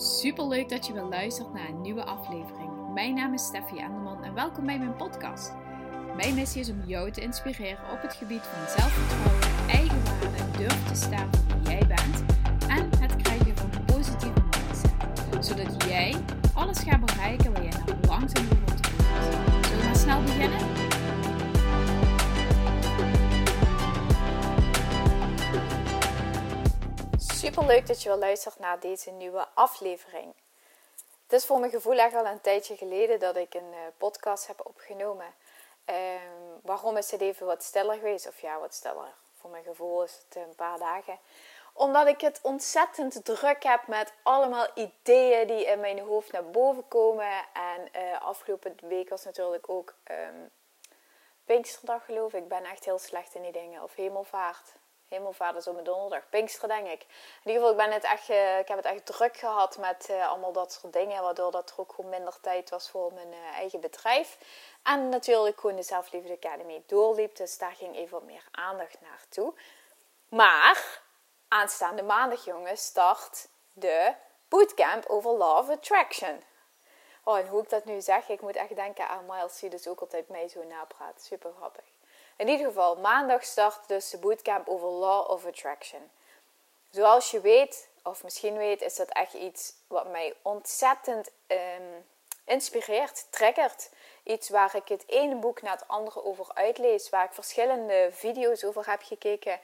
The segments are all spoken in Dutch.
Super leuk dat je weer luistert naar een nieuwe aflevering. Mijn naam is Steffi Enderman en welkom bij mijn podcast. Mijn missie is om jou te inspireren op het gebied van zelfvertrouwen, eigenwaarde, durf te staan voor wie jij bent en het krijgen van een positieve mindset. Zodat jij alles gaat bereiken waar jij naar langzaam wilt Zullen we snel beginnen? Super leuk dat je wel luistert naar deze nieuwe aflevering. Het is voor mijn gevoel echt al een tijdje geleden dat ik een uh, podcast heb opgenomen. Um, waarom is het even wat stiller geweest? Of ja, wat stiller. Voor mijn gevoel is het een paar dagen. Omdat ik het ontzettend druk heb met allemaal ideeën die in mijn hoofd naar boven komen. En uh, afgelopen week was natuurlijk ook um, Pinksterdag geloof ik. Ik ben echt heel slecht in die dingen. Of hemelvaart. Hemelvaart is op mijn donderdag. Pinksteren denk ik. In ieder geval, ik, ben het echt, uh, ik heb het echt druk gehad met uh, allemaal dat soort dingen. Waardoor dat er ook gewoon minder tijd was voor mijn uh, eigen bedrijf. En natuurlijk gewoon de Zelfliefde Academy doorliep. Dus daar ging even wat meer aandacht naartoe. Maar aanstaande maandag jongens start de bootcamp over Law of Attraction. Oh, en hoe ik dat nu zeg, ik moet echt denken aan Miles die dus ook altijd mij zo napraat. Super grappig. In ieder geval, maandag start dus de bootcamp over Law of Attraction. Zoals je weet, of misschien weet, is dat echt iets wat mij ontzettend um, inspireert, triggert. Iets waar ik het ene boek na het andere over uitlees, waar ik verschillende video's over heb gekeken.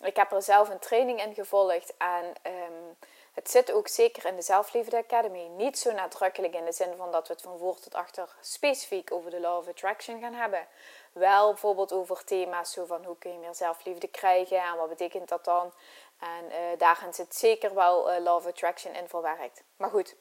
Ik heb er zelf een training in gevolgd en um, het zit ook zeker in de Zelfliefde Academy. Niet zo nadrukkelijk in de zin van dat we het van voor tot achter specifiek over de Law of Attraction gaan hebben wel bijvoorbeeld over thema's zo van hoe kun je meer zelfliefde krijgen en wat betekent dat dan. En uh, daarin zit zeker wel uh, Love Attraction in verwerkt. Maar goed,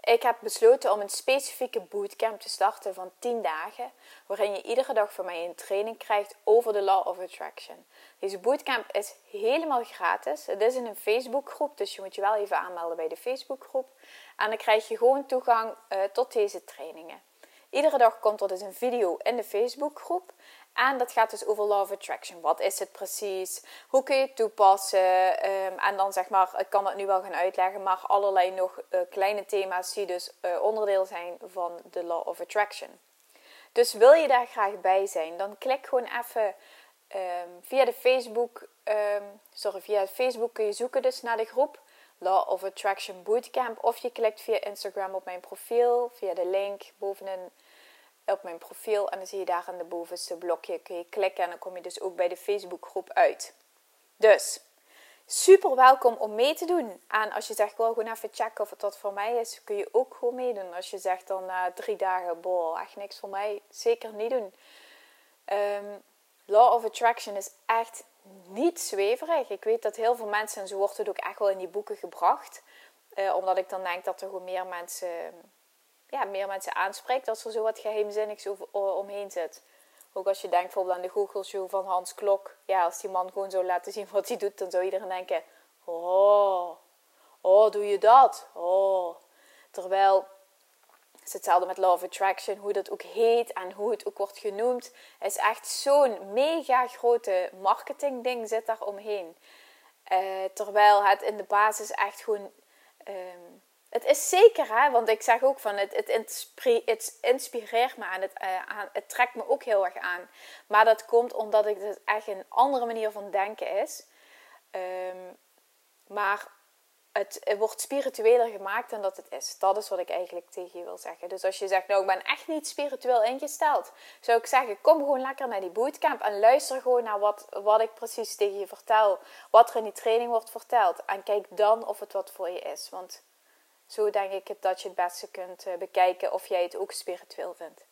ik heb besloten om een specifieke bootcamp te starten van 10 dagen, waarin je iedere dag van mij een training krijgt over de Law of Attraction. Deze bootcamp is helemaal gratis. Het is in een Facebookgroep, dus je moet je wel even aanmelden bij de Facebookgroep. En dan krijg je gewoon toegang uh, tot deze trainingen. Iedere dag komt er dus een video in de Facebookgroep. En dat gaat dus over Law of Attraction. Wat is het precies? Hoe kun je het toepassen? Um, en dan zeg maar, ik kan het nu wel gaan uitleggen, maar allerlei nog uh, kleine thema's die dus uh, onderdeel zijn van de Law of Attraction. Dus wil je daar graag bij zijn, dan klik gewoon even um, via de Facebook. Um, sorry, via Facebook kun je zoeken dus naar de groep. Law of Attraction Bootcamp. Of je klikt via Instagram op mijn profiel, via de link bovenin op mijn profiel. En dan zie je daar aan de bovenste blokje kun je klikken. En dan kom je dus ook bij de Facebookgroep uit. Dus, super welkom om mee te doen. En als je zegt, wil gewoon even checken of het wat voor mij is, kun je ook gewoon meedoen. Als je zegt dan na drie dagen, boah, echt niks voor mij, zeker niet doen. Um, Law of Attraction is echt niet zweverig. Ik weet dat heel veel mensen, en zo wordt het ook echt wel in die boeken gebracht. Uh, omdat ik dan denk dat er gewoon meer mensen, ja, meer mensen aanspreekt als er zo wat geheimzinnigs omheen zit. Ook als je denkt bijvoorbeeld aan de Google Show van Hans Klok. Ja, als die man gewoon zou laten zien wat hij doet, dan zou iedereen denken: Oh, oh, doe je dat? Oh. Terwijl hetzelfde met of Attraction, hoe dat ook heet en hoe het ook wordt genoemd. Is echt zo'n mega grote marketingding zit daar omheen. Uh, terwijl het in de basis echt gewoon. Um, het is zeker, hè, want ik zeg ook van het, het, inspireert me en het, uh, aan, het trekt me ook heel erg aan. Maar dat komt omdat het echt een andere manier van denken is. Um, maar het, wordt spiritueler gemaakt dan dat het is. Dat is wat ik eigenlijk tegen je wil zeggen. Dus als je zegt, nou, ik ben echt niet spiritueel ingesteld, zou ik zeggen, kom gewoon lekker naar die bootcamp en luister gewoon naar wat, wat ik precies tegen je vertel. Wat er in die training wordt verteld. En kijk dan of het wat voor je is. Want zo denk ik dat je het beste kunt eh, bekijken of jij het ook spiritueel vindt.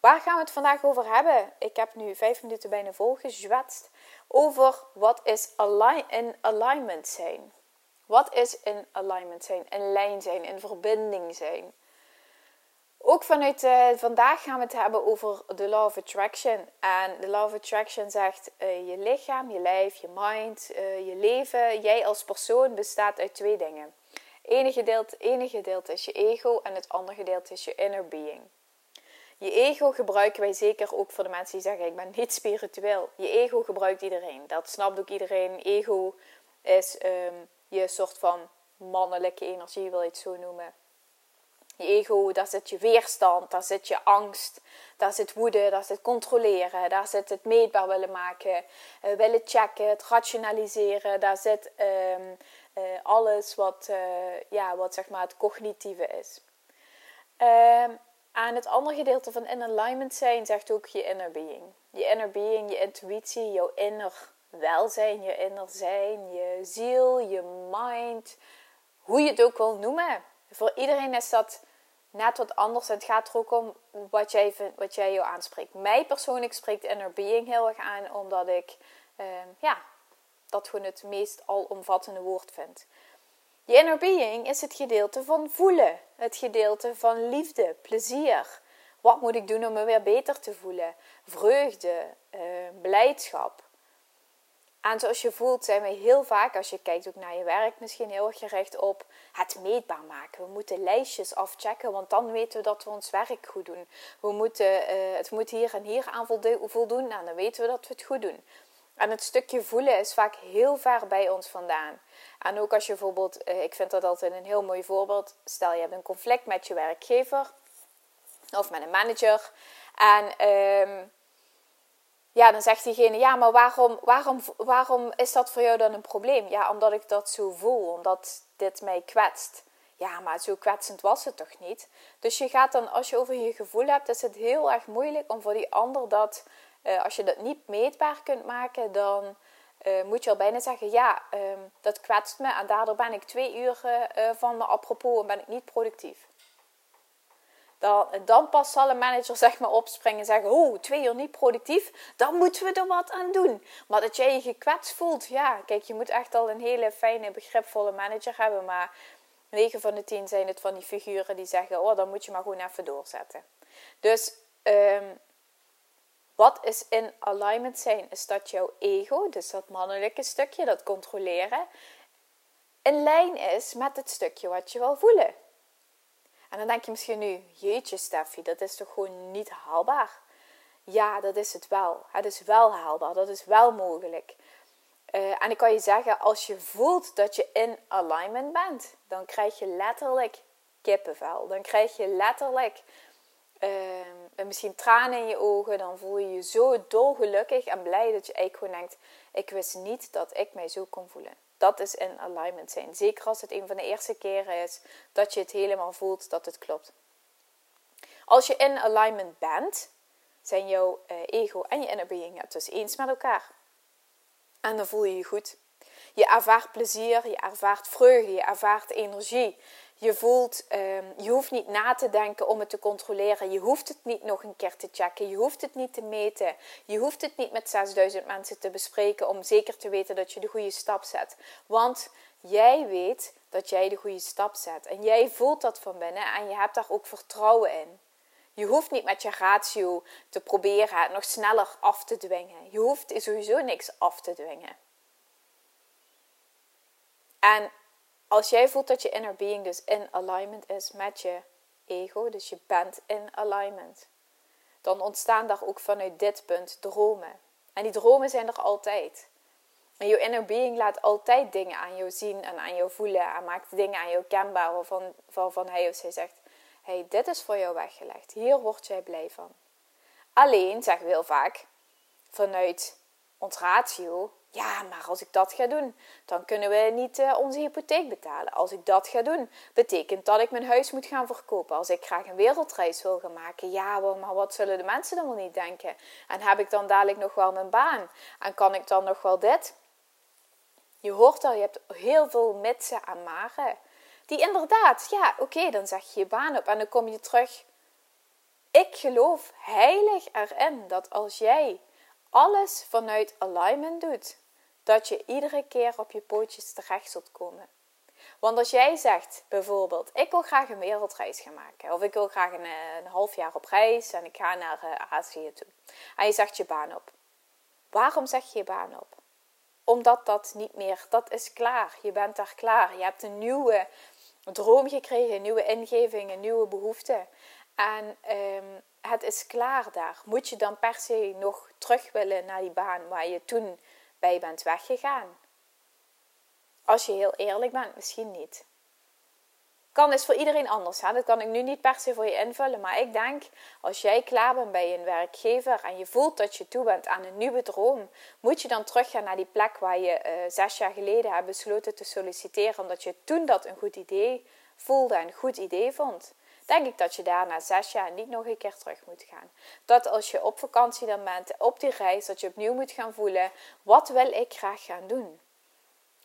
Waar gaan we het vandaag over hebben? Ik heb nu vijf minuten bijna volgezwetst over wat is align in alignment zijn. Wat is in alignment zijn, in lijn zijn, in verbinding zijn? Ook vanuit uh, vandaag gaan we het hebben over de Law of Attraction. En de Law of Attraction zegt: uh, je lichaam, je lijf, je mind, uh, je leven, jij als persoon bestaat uit twee dingen. Ene gedeelte, ene gedeelte is je ego en het andere gedeelte is je inner being. Je ego gebruiken wij zeker ook voor de mensen die zeggen: Ik ben niet spiritueel. Je ego gebruikt iedereen. Dat snapt ook iedereen. Ego is um, je soort van mannelijke energie, wil je het zo noemen. Je ego, daar zit je weerstand, daar zit je angst, daar zit woede, daar zit controleren, daar zit het meetbaar willen maken, uh, willen checken, het rationaliseren, daar zit ehm, eh, alles wat, uh, ja, wat zeg maar het cognitieve is. Um, aan het andere gedeelte van in alignment zijn zegt ook je inner being. Je inner being, je intuïtie, jouw inner welzijn, je inner zijn, je ziel, je mind, hoe je het ook wil noemen. Voor iedereen is dat net wat anders. Het gaat er ook om wat jij, wat jij jou aanspreekt. Mij persoonlijk spreekt inner being heel erg aan, omdat ik ehm, ja, dat gewoon het meest alomvattende woord vind. Je inner being is het gedeelte van voelen, het gedeelte van liefde, plezier. Wat moet ik doen om me weer beter te voelen? Vreugde, uh, blijdschap. En zoals je voelt zijn we heel vaak, als je kijkt ook naar je werk, misschien heel erg gericht op het meetbaar maken. We moeten lijstjes afchecken, want dan weten we dat we ons werk goed doen. We moeten, uh, het moet hier en hier aan voldoen en dan weten we dat we het goed doen. En het stukje voelen is vaak heel ver bij ons vandaan. En ook als je bijvoorbeeld, uh, ik vind dat altijd een heel mooi voorbeeld. Stel je hebt een conflict met je werkgever of met een manager. En um, ja, dan zegt diegene, ja, maar waarom, waarom, waarom is dat voor jou dan een probleem? Ja, omdat ik dat zo voel, omdat dit mij kwetst. Ja, maar zo kwetsend was het toch niet? Dus je gaat dan, als je over je gevoel hebt, is het heel erg moeilijk om voor die ander dat, uh, als je dat niet meetbaar kunt maken, dan uh, moet je al bijna zeggen, ja, uh, dat kwetst me en daardoor ben ik twee uur uh, van me apropos en ben ik niet productief. Dan, dan pas zal een manager zeg maar opspringen en zeggen: Oh, twee uur niet productief, dan moeten we er wat aan doen. Maar dat jij je gekwetst voelt, ja, kijk, je moet echt al een hele fijne, begripvolle manager hebben. Maar 9 van de 10 zijn het van die figuren die zeggen: Oh, dan moet je maar gewoon even doorzetten. Dus um, wat is in alignment zijn? Is dat jouw ego, dus dat mannelijke stukje, dat controleren, in lijn is met het stukje wat je wil voelen. En dan denk je misschien nu, jeetje Steffi, dat is toch gewoon niet haalbaar? Ja, dat is het wel. Het is wel haalbaar, dat is wel mogelijk. Uh, en ik kan je zeggen, als je voelt dat je in alignment bent, dan krijg je letterlijk kippenvel. Dan krijg je letterlijk uh, misschien tranen in je ogen. Dan voel je je zo dolgelukkig en blij dat je eigenlijk gewoon denkt: ik wist niet dat ik mij zo kon voelen. Dat is in alignment zijn. Zeker als het een van de eerste keren is dat je het helemaal voelt dat het klopt. Als je in alignment bent, zijn jouw uh, ego en je inner being het dus eens met elkaar. En dan voel je je goed. Je ervaart plezier, je ervaart vreugde, je ervaart energie. Je voelt, um, je hoeft niet na te denken om het te controleren. Je hoeft het niet nog een keer te checken. Je hoeft het niet te meten. Je hoeft het niet met 6000 mensen te bespreken om zeker te weten dat je de goede stap zet. Want jij weet dat jij de goede stap zet. En jij voelt dat van binnen en je hebt daar ook vertrouwen in. Je hoeft niet met je ratio te proberen het nog sneller af te dwingen. Je hoeft sowieso niks af te dwingen. En als jij voelt dat je inner being dus in alignment is met je ego, dus je bent in alignment, dan ontstaan daar ook vanuit dit punt dromen. En die dromen zijn er altijd. En je inner being laat altijd dingen aan jou zien en aan jou voelen en maakt dingen aan jou kenbaar waarvan, waarvan hij of zij zegt: hey, dit is voor jou weggelegd. Hier word jij blij van. Alleen zeggen we heel vaak vanuit ons ratio ja, maar als ik dat ga doen, dan kunnen we niet uh, onze hypotheek betalen. Als ik dat ga doen, betekent dat ik mijn huis moet gaan verkopen. Als ik graag een wereldreis wil gaan maken, ja, maar wat zullen de mensen dan wel niet denken? En heb ik dan dadelijk nog wel mijn baan? En kan ik dan nog wel dit? Je hoort al, je hebt heel veel mitsen en maren. Die inderdaad, ja, oké, dan zeg je je baan op en dan kom je terug. Ik geloof heilig erin dat als jij alles vanuit alignment doet, dat je iedere keer op je pootjes terecht zult komen. Want als jij zegt bijvoorbeeld, ik wil graag een wereldreis gaan maken, of ik wil graag een, eh, half jaar op reis en ik ga naar uh, Azië toe, en je zegt je baan op. Waarom zeg je je baan op? Omdat dat niet meer, dat is klaar. Je bent daar klaar. Je hebt een nieuwe droom gekregen, een nieuwe ingeving, een nieuwe behoefte. En um, het is klaar daar. Moet je dan per se nog terug willen naar die baan waar je toen bij bent weggegaan? Als je heel eerlijk bent, misschien niet. Kan is voor iedereen anders. Hè? Dat kan ik nu niet per se voor je invullen. Maar ik denk, als jij klaar bent bij een werkgever en je voelt dat je toe bent aan een nieuwe droom, moet je dan teruggaan naar die plek waar je uh, zes jaar geleden hebt besloten te solliciteren, omdat je toen dat een goed idee voelde en een goed idee vond. Denk ik dat je daar na zes jaar niet nog een keer terug moet gaan. Dat als je op vakantie dan bent, op die reis, dat je opnieuw moet gaan voelen: wat wil ik graag gaan doen?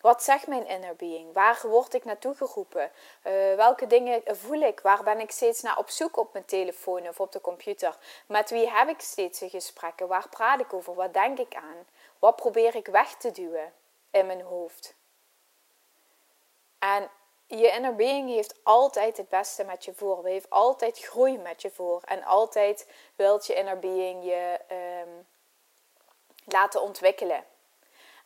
Wat zegt mijn inner being? Waar word ik naartoe geroepen? Uh, welke dingen voel ik? Waar ben ik steeds naar op zoek op mijn telefoon of op de computer? Met wie heb ik steeds gesprekken? Waar praat ik over? Wat denk ik aan? Wat probeer ik weg te duwen in mijn hoofd? En je inner being heeft altijd het beste met je voor. Heeft altijd groei met je voor. En altijd wilt je inner being je um, laten ontwikkelen.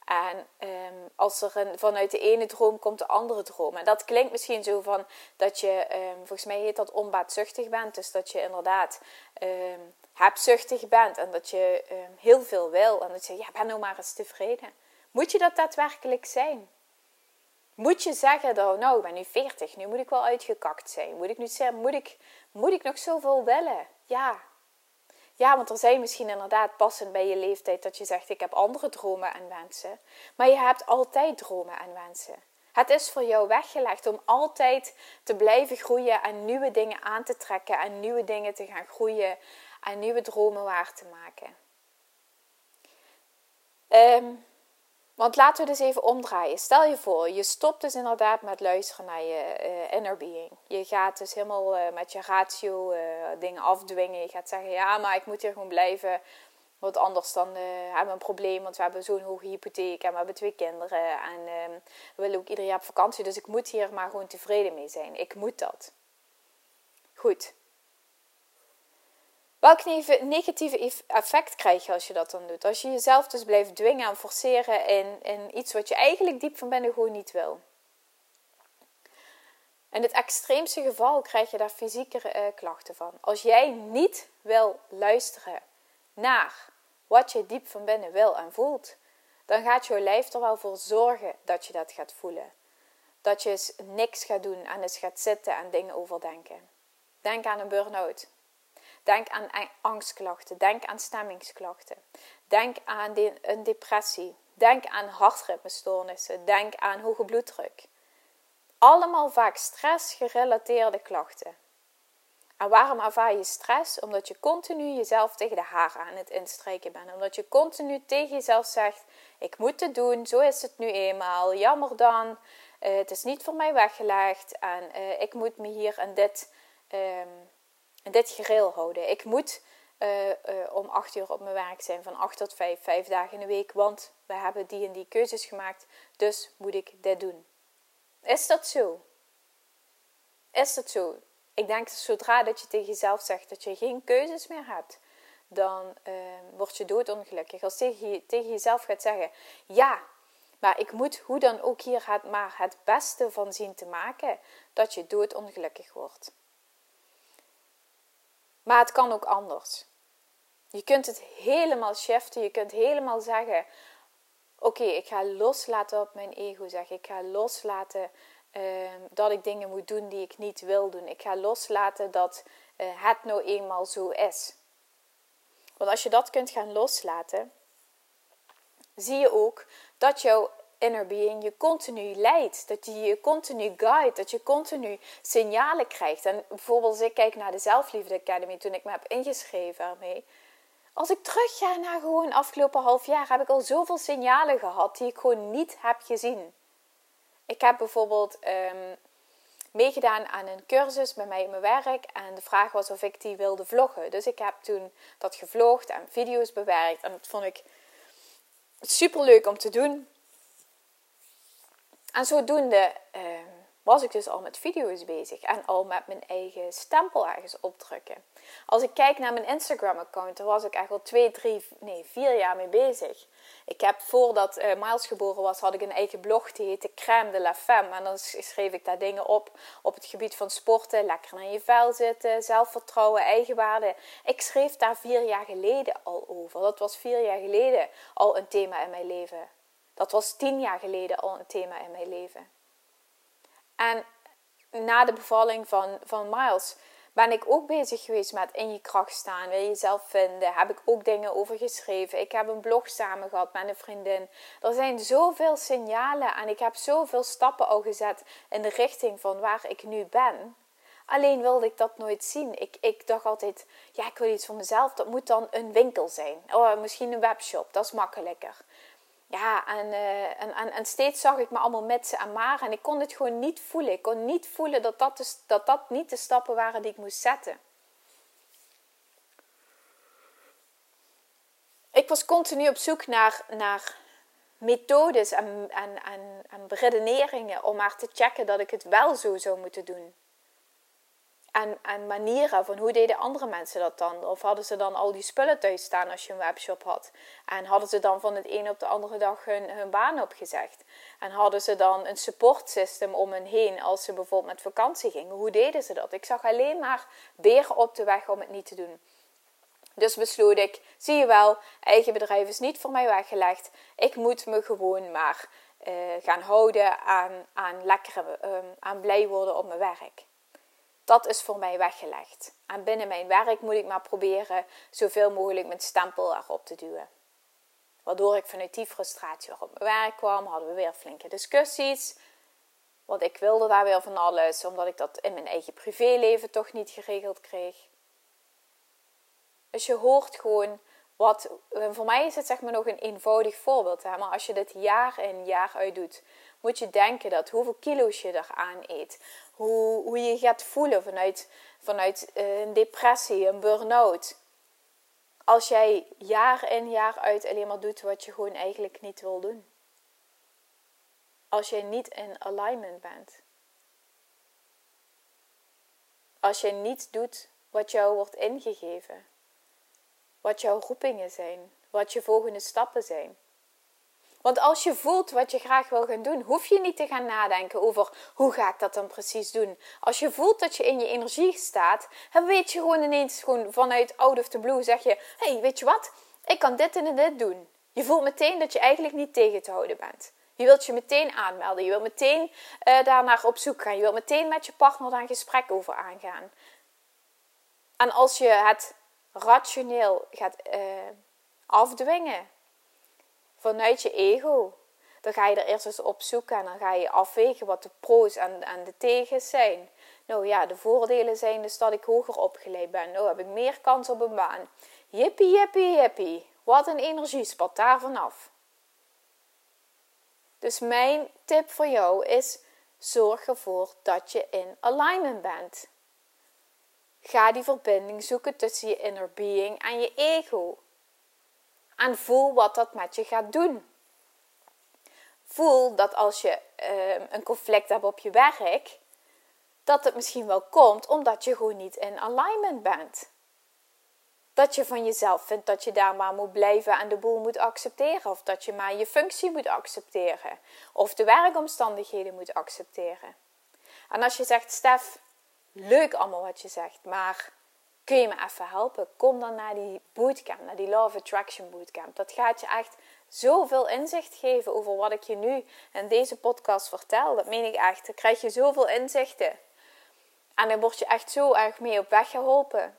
En um, als er een, vanuit de ene droom komt de andere droom. En dat klinkt misschien zo van dat je, um, volgens mij heet dat onbaatzuchtig bent. Dus dat je inderdaad hebzuchtig bent en dat je heel veel wil. En dat je, ja, ben nou maar eens tevreden. Moet je dat daadwerkelijk zijn? Moet je zeggen dat, nou, ik ben nu 40, nu moet ik wel uitgekakt zijn. Moet ik nu zeggen, moet ik, moet ik nog zoveel willen? Ja, ja, want er zijn misschien inderdaad passend bij je leeftijd dat je zegt: Ik heb andere dromen en wensen. Maar je hebt altijd dromen en wensen. Het is voor jou weggelegd om altijd te blijven groeien en nieuwe dingen aan te trekken en nieuwe dingen te gaan groeien en nieuwe dromen waar te maken. Um, want laten we dus even omdraaien. Stel je voor, je stopt dus inderdaad met luisteren naar je uh, inner being. Je gaat dus helemaal uh, met je ratio uh, dingen afdwingen. Je gaat zeggen, ja, maar ik moet hier gewoon blijven. Want anders dan hebben we een probleem, want we hebben zo'n hoge hypotheek en we hebben twee kinderen. En ehm, we willen ook ieder jaar op vakantie, dus ik moet hier maar gewoon tevreden mee zijn. Ik moet dat. Goed, Welk negatieve effect krijg je als je dat dan doet? Als je jezelf dus blijft dwingen en forceren in, in iets wat je eigenlijk diep van binnen gewoon niet wil. In het extreemste geval krijg je daar fysieke uh, klachten van. Als jij niet wil luisteren naar wat je diep van binnen wil en voelt, dan gaat jouw lijf er wel voor zorgen dat je dat gaat voelen. Dat je eens niks gaat doen en eens gaat zitten en dingen overdenken. Denk aan een burn-out. Denk aan angstklachten. Denk aan stemmingsklachten. Denk aan een depressie. Denk aan hartritmestoornissen. Denk aan hoge bloeddruk. Allemaal vaak stressgerelateerde klachten. En waarom ervaar je stress? Omdat je continu jezelf tegen de haren aan het instrijken bent. Omdat je continu tegen jezelf zegt: Ik moet het doen, zo is het nu eenmaal, jammer dan. Uh, het is niet voor mij weggelegd en uh, ik moet me hier en dit um, dit gereel houden. Ik moet uh, uh, om acht uur op mijn werk zijn, van acht tot vijf, vijf dagen in de week, want we hebben die en die keuzes gemaakt, dus moet ik dit doen. Is dat zo? Is dat zo? Ik denk dat zodra dat je tegen jezelf zegt dat je geen keuzes meer hebt, dan uh, word je doodongelukkig. Als je, tegen jezelf gaat zeggen, ja, maar ik moet hoe dan ook hier het, maar het beste van zien te maken, dat je doodongelukkig wordt. Maar het kan ook anders. Je kunt het helemaal shiften. Je kunt helemaal zeggen: Oké, ik ga loslaten op mijn ego zeggen. Ik ga loslaten ehm, dat ik dingen moet doen die ik niet wil doen. Ik ga loslaten dat uh, het nou eenmaal zo is. Want als je dat kunt gaan loslaten, zie je ook dat jouw inner being je continu leidt. Dat je continu guide. Dat je continu signalen krijgt. En bijvoorbeeld als ik kijk naar de Zelfliefde Academy toen ik me heb ingeschreven ermee. Als ik terugga naar gewoon afgelopen half jaar heb ik al zoveel signalen gehad die ik gewoon niet heb gezien. Ik heb bijvoorbeeld um, meegedaan aan een cursus bij mij in mijn werk. En de vraag was of ik die wilde vloggen. Dus ik heb toen dat gevlogd en video's bewerkt. En dat vond ik super leuk om te doen. En zodoende uh, was ik dus al met video's bezig en al met mijn eigen stempel ergens opdrukken. Als ik kijk naar mijn Instagram-account, daar was ik echt al twee, drie, nee, vier jaar mee bezig. Ik heb voordat uh, Miles geboren was, had ik een eigen blog die heette Crème de la Femme. En dan schreef ik daar dingen op op het gebied van sporten, lekker naar je vel zitten, zelfvertrouwen, eigenwaarde. Ik schreef daar vier jaar geleden al over. Dat was vier jaar geleden al een thema in mijn leven. Dat was tien jaar geleden al een thema in mijn leven. En na de bevalling van, van Miles ben ik ook bezig geweest met in je kracht staan, wil jezelf vinden. Heb ik ook dingen over geschreven. Ik heb een blog samen gehad met een vriendin. Er zijn zoveel signalen en ik heb zoveel stappen al gezet in de richting van waar ik nu ben. Alleen wilde ik dat nooit zien. Ik, ik dacht altijd, ja, ik wil iets voor mezelf. Dat moet dan een winkel zijn. Oh, misschien een webshop, dat is makkelijker. Ja, en, uh, en, en, en, steeds zag ik me allemaal mitsen en maar. En ik kon het gewoon niet voelen. Ik kon niet voelen dat dat, de, dat dat niet de stappen waren die ik moest zetten. Ik was continu op zoek naar, naar methodes en, en, en, en redeneringen om maar te checken dat ik het wel zo zou moeten doen en, en manieren van hoe deden andere mensen dat dan? Of hadden ze dan al die spullen thuis staan als je een webshop had? En hadden ze dan van het een op de andere dag hun, hun baan opgezegd? En hadden ze dan een support system om hen heen als ze bijvoorbeeld met vakantie gingen? Hoe deden ze dat? Ik zag alleen maar beren op de weg om het niet te doen. Dus besloot ik, zie je wel, eigen bedrijf is niet voor mij weggelegd. Ik moet me gewoon maar uh, gaan houden aan, aan lekkere, um, aan blij worden op mijn werk. Dat is voor mij weggelegd. En binnen mijn werk moet ik maar proberen zoveel mogelijk mijn stempel erop te duwen. Waardoor ik vanuit die frustratie op mijn werk kwam, hadden we weer flinke discussies. Want ik wilde daar weer van alles, omdat ik dat in mijn eigen privéleven toch niet geregeld kreeg. Dus je hoort gewoon wat. Voor mij is het zeg maar nog een eenvoudig voorbeeld, hè, maar als je dit jaar in jaar uit doet, moet je denken dat hoeveel kilo's je eraan eet, hoe, hoe je gaat voelen vanuit, vanuit eh, een depressie, een burn-out. Als jij jaar in jaar uit alleen maar doet wat je gewoon eigenlijk niet wil doen. Als jij niet in alignment bent. Als je niet doet wat jou wordt ingegeven. Wat jouw roepingen zijn. Wat je volgende stappen zijn. Want als je voelt wat je graag wil gaan doen, hoef je niet te gaan nadenken over hoe ga ik dat dan precies doen. Als je voelt dat je in je energie staat, dan weet je gewoon ineens gewoon vanuit out of the blue zeg je, hey, weet je wat? Ik kan dit en dit doen. Je voelt meteen dat je eigenlijk niet tegen te houden bent. Je wilt je meteen aanmelden. Je wilt meteen uh, daar naar op zoek gaan. Je wilt meteen met je partner daar een gesprek over aangaan. En als je het rationeel gaat uh, afdwingen, vanuit je ego. Dan ga je er eerst eens op zoeken en dan ga je afwegen wat de pro's en, en de tegens zijn. Nou ja, de voordelen zijn dus dat ik hoger opgeleid ben. Nou heb ik meer kans op een baan. Jippie, jippie, jippie. Wat een energie spat daar vanaf. Dus mijn tip voor jou is: zorg ervoor dat je in alignment bent. Ga die verbinding zoeken tussen je inner being en je ego. En voel wat dat met je gaat doen. Voel dat als je uh, een conflict hebt op je werk, dat het misschien wel komt omdat je gewoon niet in alignment bent. Dat je van jezelf vindt dat je daar maar moet blijven en de boel moet accepteren. Of dat je maar je functie moet accepteren. Of de werkomstandigheden moet accepteren. En als je zegt, Stef, leuk allemaal wat je zegt, maar kun je me even helpen? Kom dan naar die bootcamp, naar die of Attraction bootcamp. Dat gaat je echt zoveel inzicht geven over wat ik je nu in deze podcast vertel. Dat meen ik echt. Dan krijg je zoveel inzichten. En dan word je echt zo erg mee op weg geholpen.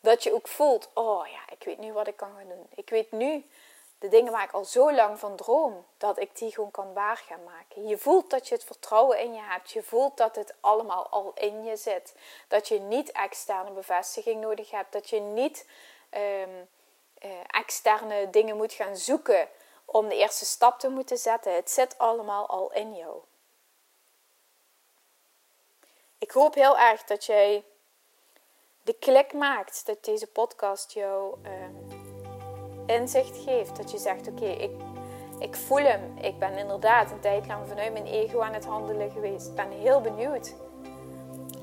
Dat je ook voelt, oh ja, ik weet nu wat ik kan gaan doen. Ik weet nu de dingen waar ik al zo lang van droom, dat ik die gewoon kan waar gaan maken. Je voelt dat je het vertrouwen in je hebt. Je voelt dat het allemaal al in je zit. Dat je niet externe bevestiging nodig hebt. Dat je niet um, uh, externe dingen moet gaan zoeken om de eerste stap te moeten zetten. Het zit allemaal al in jou. Ik hoop heel erg dat jij de klik maakt dat deze podcast jou. Uh, inzicht geeft. Dat je zegt: Oké, ik, ik voel hem. Ik ben inderdaad een tijd lang vanuit mijn ego aan het handelen geweest. Ik ben heel benieuwd.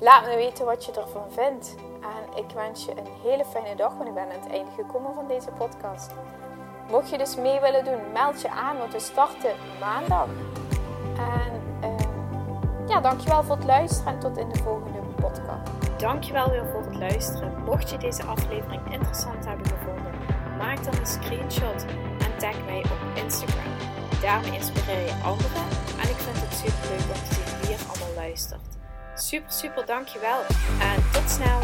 Laat me weten wat je ervan vindt. En ik wens je een hele fijne dag, want ik ben aan het einde gekomen van deze podcast. Mocht je dus mee willen doen, meld je aan, want we starten maandag. En uh, ja, dankjewel voor het luisteren en tot in de volgende podcast. Dankjewel weer voor het luisteren. Mocht je deze aflevering interessant hebben gevonden maak dan een screenshot en tag mij op Instagram. Daarmee inspireer je anderen en ik vind het super leuk om te zien wie allemaal luistert. Super, super dankjewel en tot snel!